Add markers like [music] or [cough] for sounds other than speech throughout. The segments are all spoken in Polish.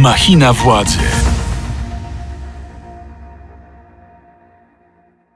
Machina władzy.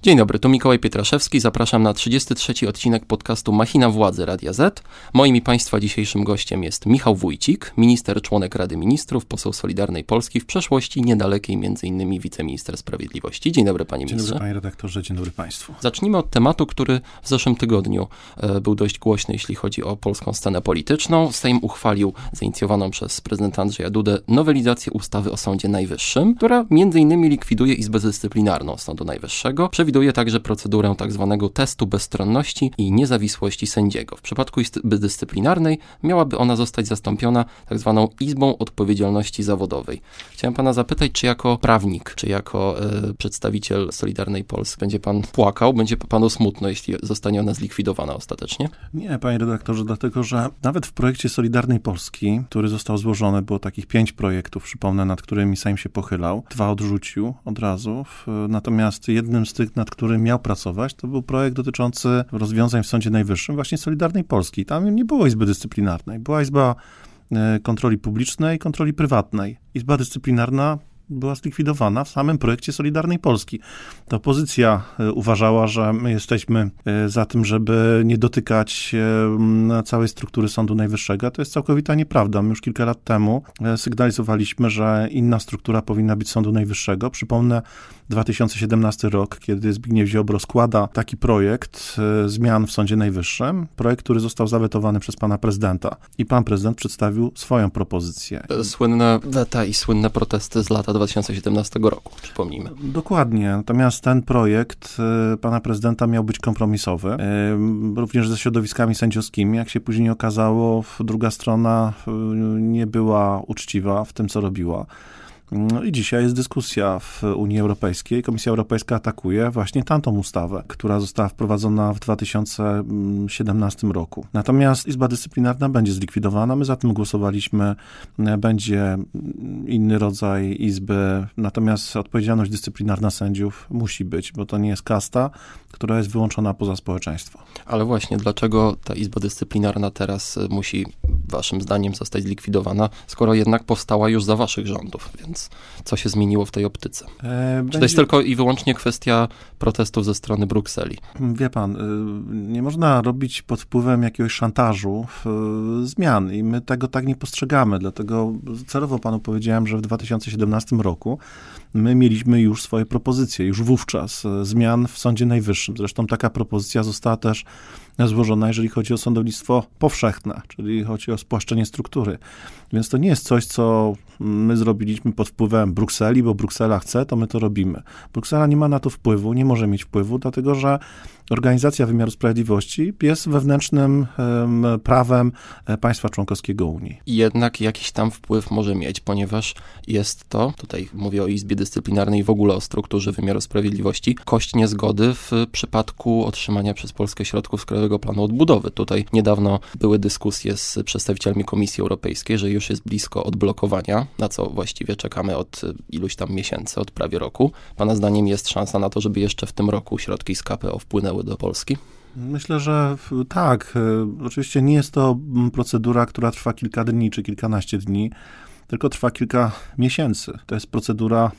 Dzień dobry, tu Mikołaj Pietraszewski. Zapraszam na 33 odcinek podcastu Machina Władzy Radia Z. Moim i Państwa dzisiejszym gościem jest Michał Wójcik, minister, członek Rady Ministrów, poseł Solidarnej Polski, w przeszłości niedalekiej m.in. wiceminister sprawiedliwości. Dzień dobry, panie Dzień ministrze. dobry, panie redaktorze, dzień dobry państwu. Zacznijmy od tematu, który w zeszłym tygodniu e, był dość głośny, jeśli chodzi o polską scenę polityczną. Sejm uchwalił zainicjowaną przez prezydenta Andrzeja Dudę nowelizację ustawy o Sądzie Najwyższym, która m.in. likwiduje Izbę Dyscyplinarną Sądu Najwyższego. Przewiduje także procedurę tak zwanego testu bezstronności i niezawisłości sędziego. W przypadku Izby Dyscyplinarnej miałaby ona zostać zastąpiona tak zwaną Izbą Odpowiedzialności Zawodowej. Chciałem pana zapytać, czy jako prawnik, czy jako e, przedstawiciel Solidarnej Polski będzie pan płakał, będzie panu smutno, jeśli zostanie ona zlikwidowana ostatecznie? Nie, panie redaktorze, dlatego że nawet w projekcie Solidarnej Polski, który został złożony, było takich pięć projektów, przypomnę, nad którymi Sejm się pochylał. Dwa odrzucił od razu. Natomiast jednym z tych, nad którym miał pracować, to był projekt dotyczący rozwiązań w Sądzie Najwyższym, właśnie Solidarnej Polski. Tam nie było Izby Dyscyplinarnej. Była Izba e, Kontroli Publicznej Kontroli Prywatnej. Izba Dyscyplinarna była zlikwidowana w samym projekcie Solidarnej Polski. To opozycja e, uważała, że my jesteśmy e, za tym, żeby nie dotykać całej struktury Sądu Najwyższego. To jest całkowita nieprawda. My już kilka lat temu sygnalizowaliśmy, że inna struktura powinna być Sądu Najwyższego. Przypomnę 2017 rok, kiedy Zbigniew Ziobro składa taki projekt e, zmian w Sądzie Najwyższym, projekt, który został zawetowany przez pana prezydenta. I pan prezydent przedstawił swoją propozycję. Słynne weta i słynne protesty z lata 2017 roku, przypomnijmy. Dokładnie. Natomiast ten projekt e, pana prezydenta miał być kompromisowy, e, również ze środowiskami sędziowskimi. Jak się później okazało, druga strona nie była uczciwa w tym, co robiła. No i dzisiaj jest dyskusja w Unii Europejskiej. Komisja Europejska atakuje właśnie tamtą ustawę, która została wprowadzona w 2017 roku. Natomiast Izba Dyscyplinarna będzie zlikwidowana. My za tym głosowaliśmy. Będzie inny rodzaj izby. Natomiast odpowiedzialność dyscyplinarna sędziów musi być, bo to nie jest kasta, która jest wyłączona poza społeczeństwo. Ale właśnie dlaczego ta Izba Dyscyplinarna teraz musi, waszym zdaniem, zostać zlikwidowana, skoro jednak powstała już za waszych rządów? Więc co się zmieniło w tej optyce? E, Czy to jest tylko i wyłącznie kwestia protestów ze strony Brukseli? Wie pan, y, nie można robić pod wpływem jakiegoś szantażu y, zmian i my tego tak nie postrzegamy, dlatego celowo panu powiedziałem, że w 2017 roku my mieliśmy już swoje propozycje, już wówczas y, zmian w Sądzie Najwyższym. Zresztą taka propozycja została też złożona, jeżeli chodzi o sądownictwo powszechne, czyli chodzi o spłaszczenie struktury. Więc to nie jest coś, co my zrobiliśmy pod wpływem Brukseli, bo Bruksela chce, to my to robimy. Bruksela nie ma na to wpływu, nie może mieć wpływu, dlatego że organizacja wymiaru sprawiedliwości jest wewnętrznym prawem e, państwa członkowskiego Unii. Jednak jakiś tam wpływ może mieć, ponieważ jest to, tutaj mówię o Izbie Dyscyplinarnej w ogóle o strukturze wymiaru sprawiedliwości, kość niezgody w przypadku otrzymania przez Polskę środków z Krajowego Planu Odbudowy. Tutaj niedawno były dyskusje z przedstawicielami Komisji Europejskiej, że już jest blisko odblokowania, na co właściwie czekamy od iluś tam miesięcy, od prawie roku. Pana zdaniem jest szansa na to, żeby jeszcze w tym roku środki z KPO wpłynęły do Polski? Myślę, że tak. E, oczywiście nie jest to procedura, która trwa kilka dni czy kilkanaście dni tylko trwa kilka miesięcy. To jest procedura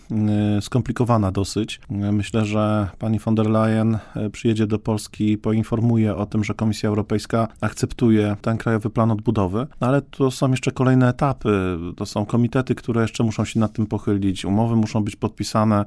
y, skomplikowana dosyć. Myślę, że pani von der Leyen y, przyjedzie do Polski i poinformuje o tym, że Komisja Europejska akceptuje ten krajowy plan odbudowy, no ale to są jeszcze kolejne etapy. To są komitety, które jeszcze muszą się nad tym pochylić, umowy muszą być podpisane,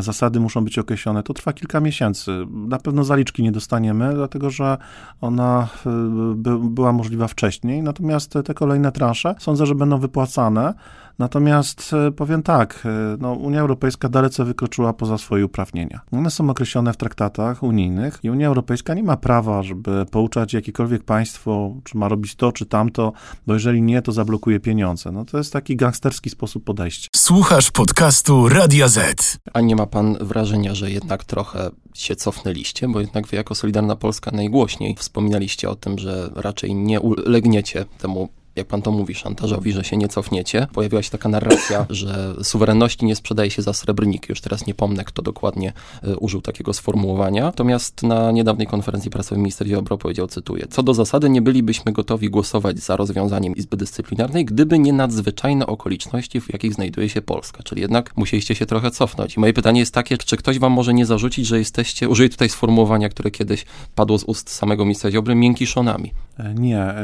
zasady muszą być określone. To trwa kilka miesięcy. Na pewno zaliczki nie dostaniemy, dlatego że ona y, by, była możliwa wcześniej, natomiast te kolejne transze sądzę, że będą wypłacane Natomiast e, powiem tak, e, no, Unia Europejska dalece wykroczyła poza swoje uprawnienia. One są określone w traktatach unijnych i Unia Europejska nie ma prawa, żeby pouczać jakiekolwiek państwo, czy ma robić to, czy tamto, bo jeżeli nie, to zablokuje pieniądze. No to jest taki gangsterski sposób podejścia. Słuchasz podcastu Radia Z. A nie ma pan wrażenia, że jednak trochę się cofnęliście, bo jednak wy jako Solidarna Polska najgłośniej wspominaliście o tym, że raczej nie ulegniecie temu jak pan to mówi, szantażowi, że się nie cofniecie. Pojawiła się taka narracja, [coughs] że suwerenności nie sprzedaje się za srebrniki. Już teraz nie pomnę, kto dokładnie y, użył takiego sformułowania. Natomiast na niedawnej konferencji prasowej minister Ziobro powiedział, cytuję, co do zasady nie bylibyśmy gotowi głosować za rozwiązaniem Izby Dyscyplinarnej, gdyby nie nadzwyczajne okoliczności, w jakich znajduje się Polska. Czyli jednak musieliście się trochę cofnąć. I moje pytanie jest takie, czy ktoś wam może nie zarzucić, że jesteście, użyję tutaj sformułowania, które kiedyś padło z ust samego ministra Ziobry, miękiszonami. E, nie, e,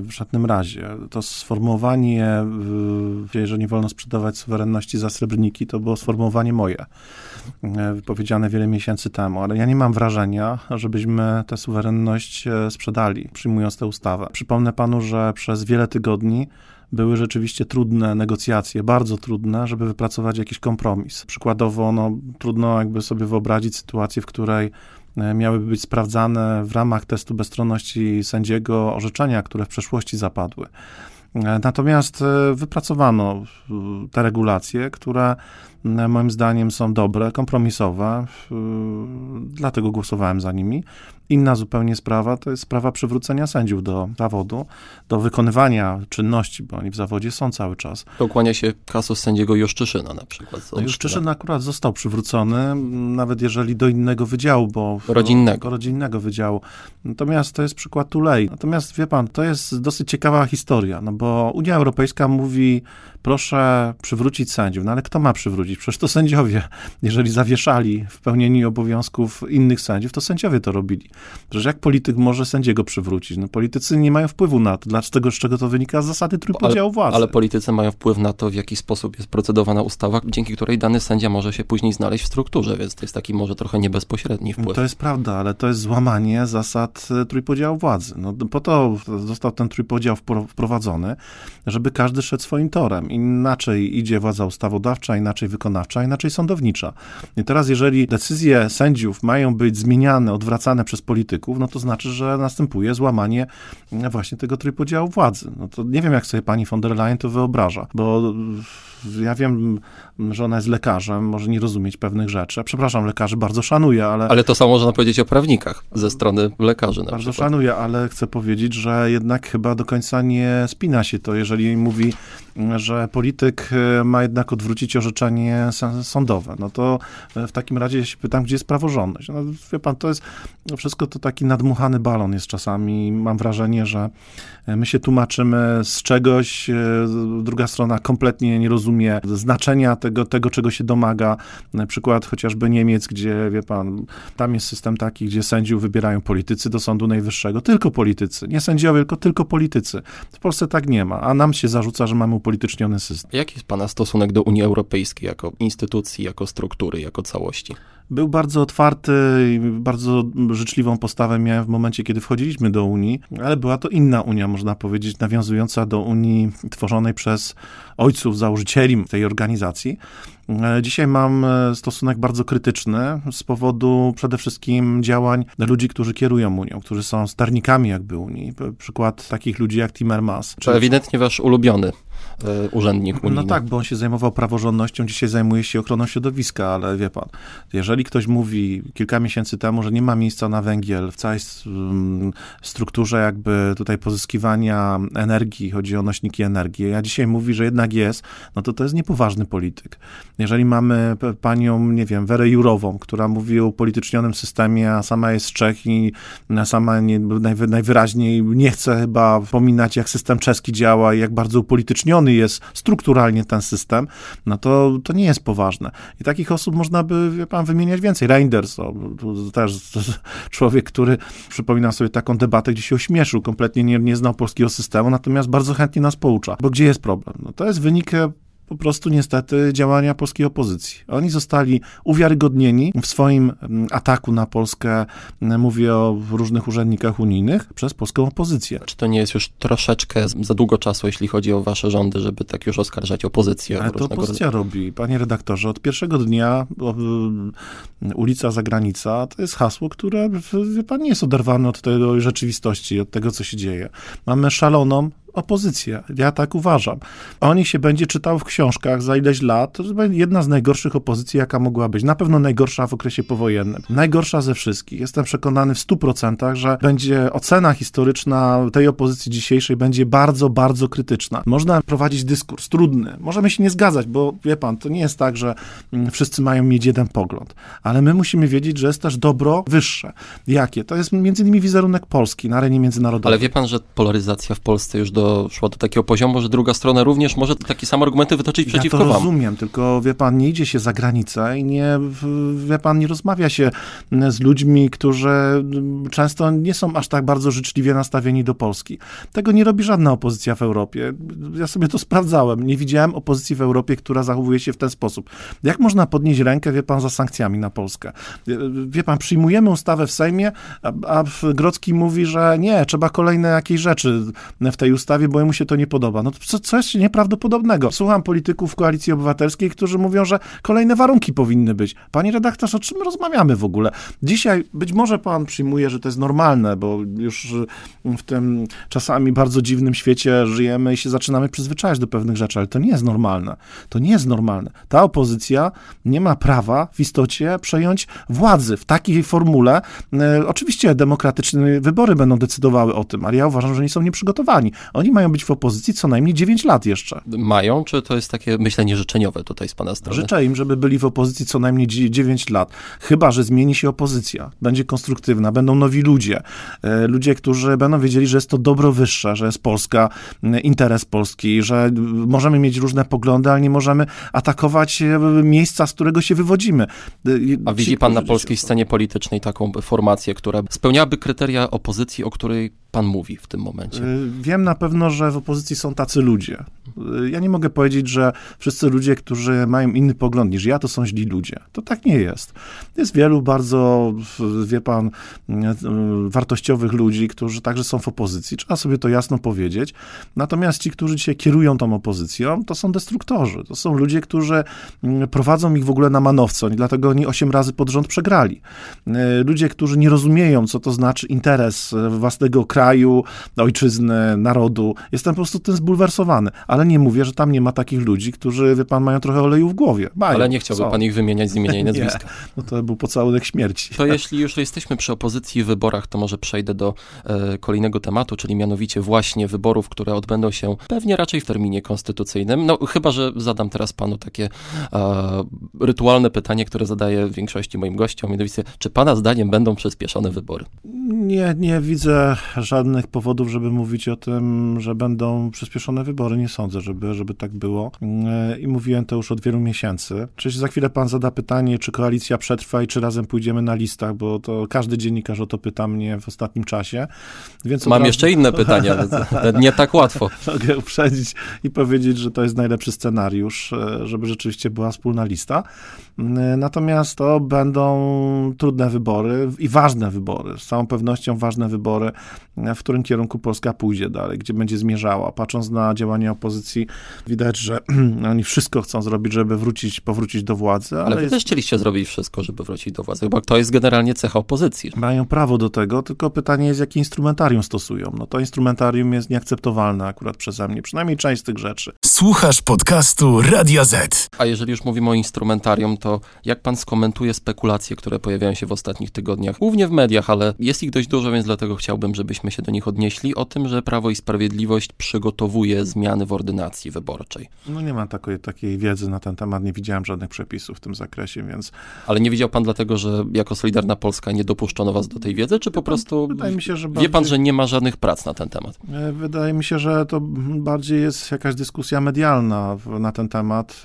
w żadnym razie. To sformułowanie, e, że nie wolno sprzedawać suwerenności za srebrniki, to było sformułowanie moje, wypowiedziane wiele miesięcy temu, ale ja nie mam wrażenia, żebyśmy tę suwerenność sprzedali, przyjmując tę ustawę. Przypomnę panu, że przez wiele tygodni były rzeczywiście trudne negocjacje, bardzo trudne, żeby wypracować jakiś kompromis. Przykładowo, no, trudno jakby sobie wyobrazić sytuację, w której E, miałyby być sprawdzane w ramach testu bezstronności sędziego orzeczenia, które w przeszłości zapadły. E, natomiast e, wypracowano te regulacje, które moim zdaniem są dobre, kompromisowe, dlatego głosowałem za nimi. Inna zupełnie sprawa to jest sprawa przywrócenia sędziów do zawodu, do wykonywania czynności, bo oni w zawodzie są cały czas. To kłania się kasus sędziego Juszczyszyna na przykład. No, Juszczyszyn akurat został przywrócony, nawet jeżeli do innego wydziału, bo... Rodzinnego. Rodzinnego wydziału. Natomiast to jest przykład Tulei. Natomiast wie pan, to jest dosyć ciekawa historia, no bo Unia Europejska mówi, proszę przywrócić sędziów, no ale kto ma przywrócić? Przecież to sędziowie. Jeżeli zawieszali w pełnieniu obowiązków innych sędziów, to sędziowie to robili. Przecież jak polityk może sędziego przywrócić? No, politycy nie mają wpływu na to. Dlaczego, z czego to wynika? Z zasady trójpodziału władzy. Ale politycy mają wpływ na to, w jaki sposób jest procedowana ustawa, dzięki której dany sędzia może się później znaleźć w strukturze, więc to jest taki może trochę niebezpośredni wpływ. To jest prawda, ale to jest złamanie zasad e, trójpodziału władzy. No, po to został ten trójpodział wprowadzony, żeby każdy szedł swoim torem. Inaczej idzie władza ustawodawcza, inaczej wykonawcza, inaczej sądownicza. I teraz, jeżeli decyzje sędziów mają być zmieniane, odwracane przez polityków, no to znaczy, że następuje złamanie właśnie tego trójpodziału władzy. No to nie wiem, jak sobie pani von der Leyen to wyobraża, bo ja wiem, że ona jest lekarzem, może nie rozumieć pewnych rzeczy. Przepraszam, lekarzy bardzo szanuję, ale... Ale to samo można powiedzieć o prawnikach ze strony lekarzy na Bardzo przykład. szanuję, ale chcę powiedzieć, że jednak chyba do końca nie spina się to, jeżeli mówi, że polityk e, ma jednak odwrócić orzeczenie sądowe. No to w takim razie się pytam, gdzie jest praworządność? No, wie pan, to jest wszystko to taki nadmuchany balon jest czasami. Mam wrażenie, że my się tłumaczymy z czegoś, druga strona kompletnie nie rozumie rozumie znaczenia tego, tego, czego się domaga. Na przykład chociażby Niemiec, gdzie, wie pan, tam jest system taki, gdzie sędziów wybierają politycy do Sądu Najwyższego. Tylko politycy. Nie sędziowie, tylko, tylko politycy. W Polsce tak nie ma, a nam się zarzuca, że mamy upolityczniony system. Jaki jest pana stosunek do Unii Europejskiej jako instytucji, jako struktury, jako całości? Był bardzo otwarty i bardzo życzliwą postawę miałem w momencie, kiedy wchodziliśmy do Unii, ale była to inna Unia, można powiedzieć, nawiązująca do Unii tworzonej przez ojców, założycieli tej organizacji. E, dzisiaj mam e, stosunek bardzo krytyczny z powodu przede wszystkim działań ludzi, którzy kierują Unią, którzy są sternikami jakby Unii. Przykład takich ludzi jak Timmermans. To ewidentnie wasz ulubiony urzędnik unijny. No tak, bo on się zajmował praworządnością, dzisiaj zajmuje się ochroną środowiska, ale wie pan, jeżeli ktoś mówi kilka miesięcy temu, że nie ma miejsca na węgiel w całej mm, strukturze jakby tutaj pozyskiwania energii, chodzi o nośniki energii, a dzisiaj mówi, że jednak jest, no to to jest niepoważny polityk. Jeżeli mamy panią, nie wiem, Werę Jurową, która mówi o upolitycznionym systemie, a sama jest z Czech i sama nie, najwy, najwyraźniej nie chce chyba pominać, jak system czeski działa i jak bardzo upolityczniony jest strukturalnie ten system, no to, to nie jest poważne. I takich osób można by, wie pan, wymieniać więcej. Reinders, to też [laughs] człowiek, który, przypominam sobie taką debatę, gdzie się ośmieszył, kompletnie nie, nie znał polskiego systemu, natomiast bardzo chętnie nas poucza. Bo gdzie jest problem? No to jest wynik po prostu niestety działania polskiej opozycji. Oni zostali uwiarygodnieni w swoim mm, ataku na Polskę, mm, mówię o różnych urzędnikach unijnych, przez polską opozycję. Czy to nie jest już troszeczkę za długo czasu, jeśli chodzi o wasze rządy, żeby tak już oskarżać opozycję? Ale to opozycja robi, panie redaktorze. Od pierwszego dnia ulica Zagranica to jest hasło, które wie pan nie jest oderwane od tej rzeczywistości, od tego, co się dzieje. Mamy szaloną opozycję. Ja tak uważam. O nich się będzie czytał w książkach za ileś lat. To będzie jedna z najgorszych opozycji, jaka mogła być. Na pewno najgorsza w okresie powojennym. Najgorsza ze wszystkich. Jestem przekonany w 100%, że będzie ocena historyczna tej opozycji dzisiejszej będzie bardzo, bardzo krytyczna. Można prowadzić dyskurs trudny. Możemy się nie zgadzać, bo wie pan, to nie jest tak, że mm, wszyscy mają mieć jeden pogląd. Ale my musimy wiedzieć, że jest też dobro wyższe. Jakie? To jest między innymi wizerunek Polski na arenie międzynarodowej. Ale wie pan, że polaryzacja w Polsce już doszła do takiego poziomu, że druga strona również może takie same argumenty wytoczyć ja przeciwko to wam. rozumiem, tylko wie pan, nie idzie się za granicę i nie, wie pan, nie rozmawia się z ludźmi, którzy często nie są aż tak bardzo życzliwie nastawieni do Polski. Tego nie robi żadna opozycja w Europie. Ja sobie to sprawdzałem. Nie widziałem opozycji w Europie, która zachowuje się w ten sposób. Jak można podnieść rękę, wie pan, za sankcjami na Polskę? Wie pan, przyjmujemy ustawę w Sejmie, a, a Grodzki mówi, że nie, trzeba kolejne jakieś rzeczy w tej ustawie, bo mu się to nie podoba. No to co, coś nieprawdopodobnego. Słucham polityków Koalicji Obywatelskiej, którzy mówią, że kolejne warunki powinny być. Panie redaktorze, o czym my rozmawiamy w ogóle? Dzisiaj być może pan przyjmuje, że to jest normalne, bo już w tym czasami bardzo dziwnym świecie żyjemy i się zaczynamy przyzwyczajać do pewnych rzeczy, ale to nie jest normalne. To nie jest normalne. Ta opozycja nie ma prawa w istocie przejąć władzy w takiej formule. E, oczywiście demokratyczne wybory będą decydowały o tym, ale ja uważam, że oni są nieprzygotowani. Oni mają być w opozycji co najmniej 9 lat jeszcze. Mają, czy to jest takie myślenie życzeniowe tutaj z pana strony? Życzę im, żeby byli w opozycji co najmniej 9 lat. Chyba, że zmieni się opozycja, będzie konstruktywna, będą nowi ludzie. E, Ludzie, którzy będą wiedzieli, że jest to dobro wyższe, że jest Polska, interes Polski, że możemy mieć różne poglądy, ale nie możemy atakować e, miejsca, z którego się wywodzimy. E, A widzi pan na polskiej scenie politycznej taką formację, która spełniałaby kryteria opozycji, o której pan mówi w tym momencie? Y, Wiem na pewno, że w opozycji są tacy ludzie. Y, Ja nie mogę powiedzieć, że wszyscy ludzie, którzy mają inny pogląd niż ja, to są źli ludzie. To tak nie jest. Jest wielu bardzo, wie pan, y, y, wartościowych ludzi, którzy także są w opozycji. Trzeba sobie to jasno powiedzieć. Natomiast ci, którzy dzisiaj kierują tą opozycją, to są destruktorzy. To są ludzie, którzy mm, prowadzą ich w ogóle na manowce. I dlatego oni osiem razy pod rząd przegrali. Ludzie, którzy nie rozumieją, co to znaczy interes własnego kraju, ojczyzny, narodu. Jestem po prostu tym zbulwersowany. Ale nie mówię, że tam nie ma takich ludzi, którzy, wie pan, mają trochę oleju w głowie. Mają, Ale nie chciałby są. pan ich wymieniać z imienia i [laughs] Nie. nazwiska. No to był pocałunek śmierci. To jeśli już jesteśmy przy opozycji i wyborach, to może przejdę do e, kolejnego tematu, czyli mianowicie właśnie wyborów, które odbędą się pewnie raczej w terminie konstytucyjnym. No chyba, że zadam teraz panu takie e, rytualne pytanie, które zadaję większości moim gościom, mianowicie, czy pana zdaniem będą przyspieszone wybory? Nie, nie widzę żadnych powodów, żeby mówić o tym, że będą przyspieszone wybory. Nie sądzę, żeby, żeby tak było. Yy, I mówiłem to już od wielu miesięcy. Czyż za chwilę pan zada pytanie, czy koalicja przetrwa i czy razem pójdziemy na listach, bo to każdy dziennikarz o to pyta mnie w ostatnim czasie. Więc Mam razu jeszcze inne pytania, ale nie tak łatwo. [laughs] mogę uprzedzić i powiedzieć, że to jest najlepszy scenariusz, e, żeby rzeczywiście była wspólna lista. Mm, Natomiast to będą trudne wybory i ważne wybory, z całą pewnością ważne wybory, e, w którym kierunku Polska pójdzie dalej, gdzie będzie zmierzała. Patrząc na działania opozycji, widać, że [clears throat] oni wszystko chcą zrobić, żeby wrócić, powrócić do władzy, ale, Ale wy jest, też chcieliście zrobić wszystko, żeby wrócić do władzy, bo to jest generalnie cecha opozycji. mają prawo do tego, tylko pytanie jest, jakie instrumentarium stosują. No to instrumentarium jest nieakceptowalne akurat przeze mnie, przynajmniej część z tych rzeczy. Słuchasz podcastu Radia Z. A jeżeli już mówimy o instrumentarium, to jak pan skomentuje spekulacje, które pojawiają się w ostatnich tygodniach, głównie w mediach, ale jest ich dość dużo, więc dlatego chciałbym, żebyśmy się do nich odnieśli, o tym, że Prawo i Sprawiedliwość przygotowuje zmiany w ordynacji wyborczej. No nie mam takiej, takiej wiedzy na ten temat, nie widziałem żadnych przepisów w tym zakresie, więc Ale nie widział pan dlatego, że jako Solidarna Polska nie dopuszczono was do tej wiedzy, czy po prostu wydaje mi się, że wie pan, bardziej- że nie ma żadnych prac na ten temat? E, Wydaje mi się, że to bardziej jest jakaś dyskusja medialna na ten temat.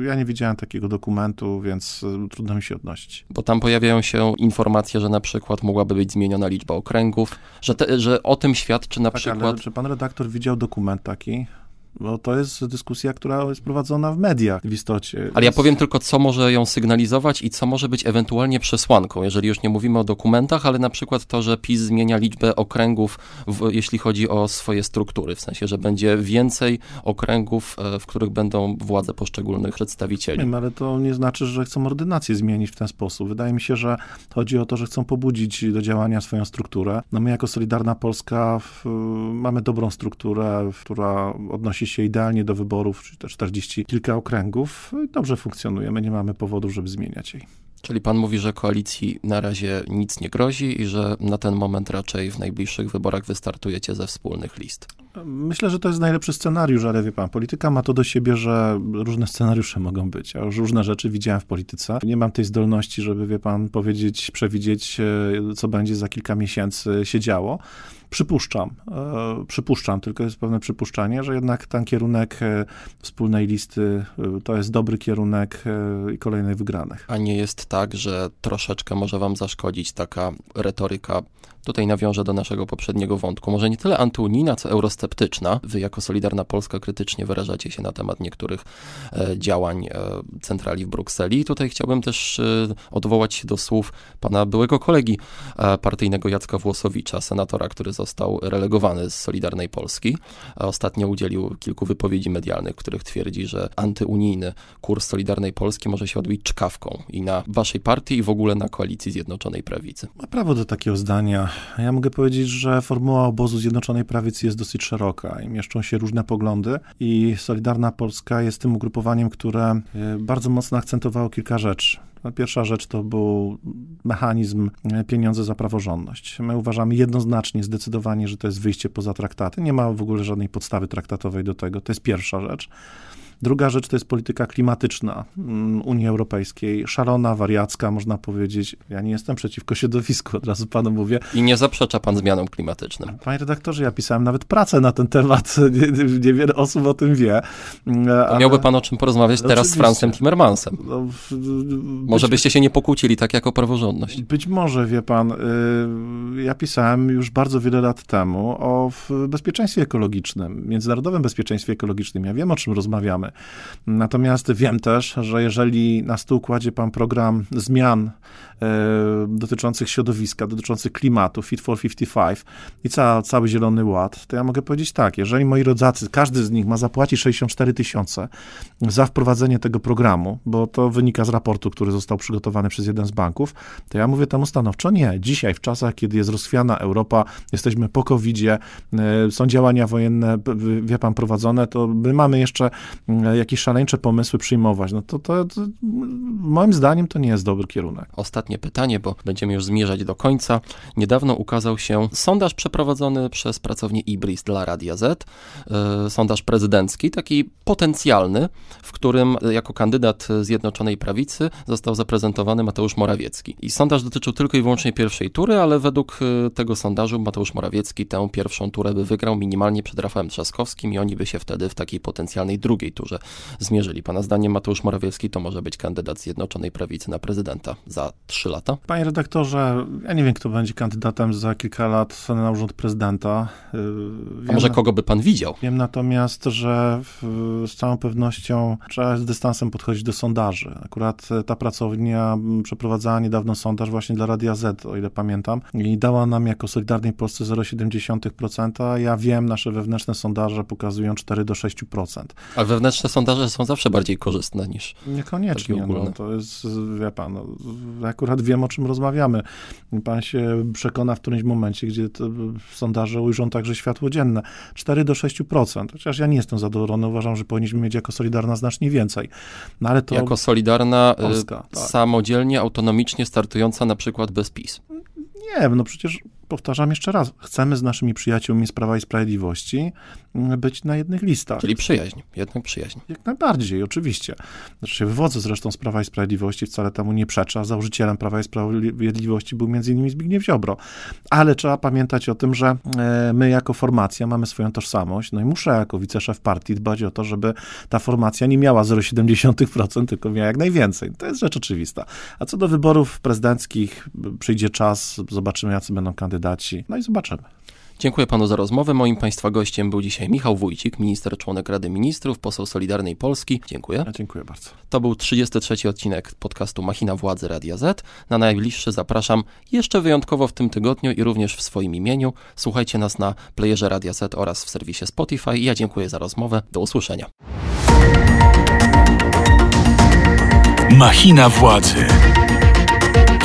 E, Ja nie widziałem takiego dokumentu, więc e, trudno mi się odnosić. Bo tam pojawiają się informacje, że na przykład mogłaby być zmieniona liczba okręgów, że, te, że o tym świadczy na Tak, przykład... ale czy pan redaktor widział dokument taki? Bo to jest dyskusja, która jest prowadzona w mediach w istocie. Ale ja powiem tylko, co może ją sygnalizować i co może być ewentualnie przesłanką, jeżeli już nie mówimy o dokumentach, ale na przykład to, że PiS zmienia liczbę okręgów, w, jeśli chodzi o swoje struktury, w sensie, że będzie więcej okręgów, e, w których będą władze poszczególnych przedstawicieli. Wiem, ale to nie znaczy, że chcą ordynację zmienić w ten sposób. Wydaje mi się, że chodzi o to, że chcą pobudzić do działania swoją strukturę. No my jako Solidarna Polska w, mamy dobrą strukturę, która odnosi się idealnie do wyborów, czyli te 40 kilka okręgów. Dobrze funkcjonujemy, nie mamy powodu, żeby zmieniać jej. Czyli pan mówi, że koalicji na razie nic nie grozi i że na ten moment raczej w najbliższych wyborach wystartujecie ze wspólnych list. Myślę, że to jest najlepszy scenariusz, ale wie pan, polityka ma to do siebie, że różne scenariusze mogą być. Ja już różne rzeczy widziałem w polityce. Nie mam tej zdolności, żeby, wie pan, powiedzieć, przewidzieć, e, co będzie za kilka miesięcy się działo. Przypuszczam, e, przypuszczam, tylko jest pewne przypuszczanie, że jednak ten kierunek e, wspólnej listy to jest dobry kierunek i kolejnych wygranych. A nie jest tak, że troszeczkę może wam zaszkodzić taka retoryka, tutaj nawiążę do naszego poprzedniego wątku, może nie tyle antyunijna, co eurosceptyczna. Wy jako Solidarna Polska krytycznie wyrażacie się na temat niektórych e, działań e, centrali w Brukseli. I tutaj chciałbym też e, odwołać się do słów pana byłego kolegi partyjnego Jacka Włosowicza, senatora, który został relegowany z Solidarnej Polski. Ostatnio udzielił kilku wypowiedzi medialnych, w których twierdzi, że antyunijny kurs Solidarnej Polski może się odbić czkawką i na waszej partii i w ogóle na koalicji Zjednoczonej Prawicy. Ma prawo do takiego zdania. Ja mogę powiedzieć, że formuła obozu Zjednoczonej Prawicy jest dosyć i mieszczą się różne poglądy i Solidarna Polska jest tym ugrupowaniem, które e, bardzo mocno akcentowało kilka rzeczy. No, Pierwsza rzecz to był mechanizm e, pieniądze za praworządność. My uważamy jednoznacznie, zdecydowanie, że to jest wyjście poza traktaty. Nie ma w ogóle żadnej podstawy traktatowej do tego. To jest pierwsza rzecz. Druga rzecz to jest polityka klimatyczna mm, Unii Europejskiej, szalona, wariacka, można powiedzieć. Ja nie jestem przeciwko środowisku, od razu panu mówię. I nie zaprzecza pan zmianom klimatycznym. Panie redaktorze, ja pisałem nawet pracę na ten temat, [laughs] Nie- niewiele osób o tym wie. Mm, ale- miałby pan o czym porozmawiać teraz z Oczywiście. Francem Timmermansem. no, w- Może byście się nie pokłócili tak jak o praworządność. Być może, wie pan, y, ja pisałem już bardzo wiele lat temu o bezpieczeństwie ekologicznym, międzynarodowym bezpieczeństwie ekologicznym. Ja wiem, o czym rozmawiamy. Natomiast wiem też, że jeżeli na stół kładzie pan program zmian e, dotyczących środowiska, dotyczących klimatu, Fit for 55 i ca, cały Zielony Ład, to ja mogę powiedzieć tak, jeżeli moi rodacy, każdy z nich ma zapłacić 64 tysiące za wprowadzenie tego programu, bo to wynika z raportu, który został przygotowany przez jeden z banków, to ja mówię temu stanowczo nie. Dzisiaj, w czasach, kiedy jest rozchwiana Europa, jesteśmy po COVID-zie, e, są działania wojenne, wie pan, prowadzone, to my mamy jeszcze jakieś szaleńcze pomysły przyjmować. No to, to, to moim zdaniem to nie jest dobry kierunek. Ostatnie pytanie, bo będziemy już zmierzać do końca. Niedawno ukazał się sondaż przeprowadzony przez pracownię Ibris dla Radia Z. e, Sondaż prezydencki, taki potencjalny, w którym e, jako kandydat Zjednoczonej Prawicy został zaprezentowany Mateusz Morawiecki. I sondaż dotyczył tylko i wyłącznie pierwszej tury, ale według e, tego sondażu Mateusz Morawiecki tę pierwszą turę by wygrał minimalnie przed Rafałem Trzaskowskim i oni by się wtedy w takiej potencjalnej drugiej turze zmierzyli. Pana zdaniem Mateusz Morawiecki to może być kandydat Zjednoczonej Prawicy na prezydenta za trzy lata? Panie redaktorze, ja nie wiem, kto będzie kandydatem za kilka lat na urząd prezydenta. Yy, A wiem może kogo by pan widział? Wiem natomiast, że w, z całą pewnością trzeba z dystansem podchodzić do sondaży. Akurat e, ta pracownia przeprowadzała niedawno sondaż właśnie dla Radia Z, o ile pamiętam, i dała nam jako Solidarnej Polsce 0,7%. a Ja wiem, nasze wewnętrzne sondaże pokazują 4 do 6%. Ale wewnętrzne sondaże są zawsze bardziej korzystne niż... Niekoniecznie, no, to jest, wie pan, no, akurat wiem, o czym rozmawiamy. Pan się przekona w którymś momencie, gdzie sondaże ujrzą także światło dzienne. 4 do 6%, chociaż ja nie jestem zadowolony, uważam, że powinniśmy mieć jako Solidarna znacznie więcej. No ale to... Jako Solidarna, y, Polska, tak. samodzielnie, autonomicznie startująca na przykład bez PiS. Nie, no przecież powtarzam jeszcze raz, chcemy z naszymi przyjaciółmi z Prawa i Sprawiedliwości mm, być na jednych listach. Czyli przyjaźń, jednak przyjaźń. Jak najbardziej, oczywiście. Znaczy się wywodzę zresztą z Prawa i Sprawiedliwości, wcale temu nie przeczę. Założycielem Prawa i Sprawiedliwości był m.in. Zbigniew Ziobro. Ale trzeba pamiętać o tym, że e, my jako formacja mamy swoją tożsamość, no i muszę jako wiceszef partii dbać o to, żeby ta formacja nie miała 0,7%, tylko miała jak najwięcej. To jest rzecz oczywista. A co do wyborów prezydenckich, przyjdzie czas, zobaczymy, jacy będą kandydaci, no i zobaczymy. Dziękuję panu za rozmowę. Moim państwa gościem był dzisiaj Michał Wójcik, minister członek Rady Ministrów, poseł Solidarnej Polski. Dziękuję. Ja dziękuję bardzo. To był 33 odcinek podcastu Machina Władzy Radia Z. Na najbliższy zapraszam jeszcze wyjątkowo w tym tygodniu i również w swoim imieniu. Słuchajcie nas na playerze Radia Z oraz w serwisie Spotify. Ja dziękuję za rozmowę. Do usłyszenia. Machina Władzy.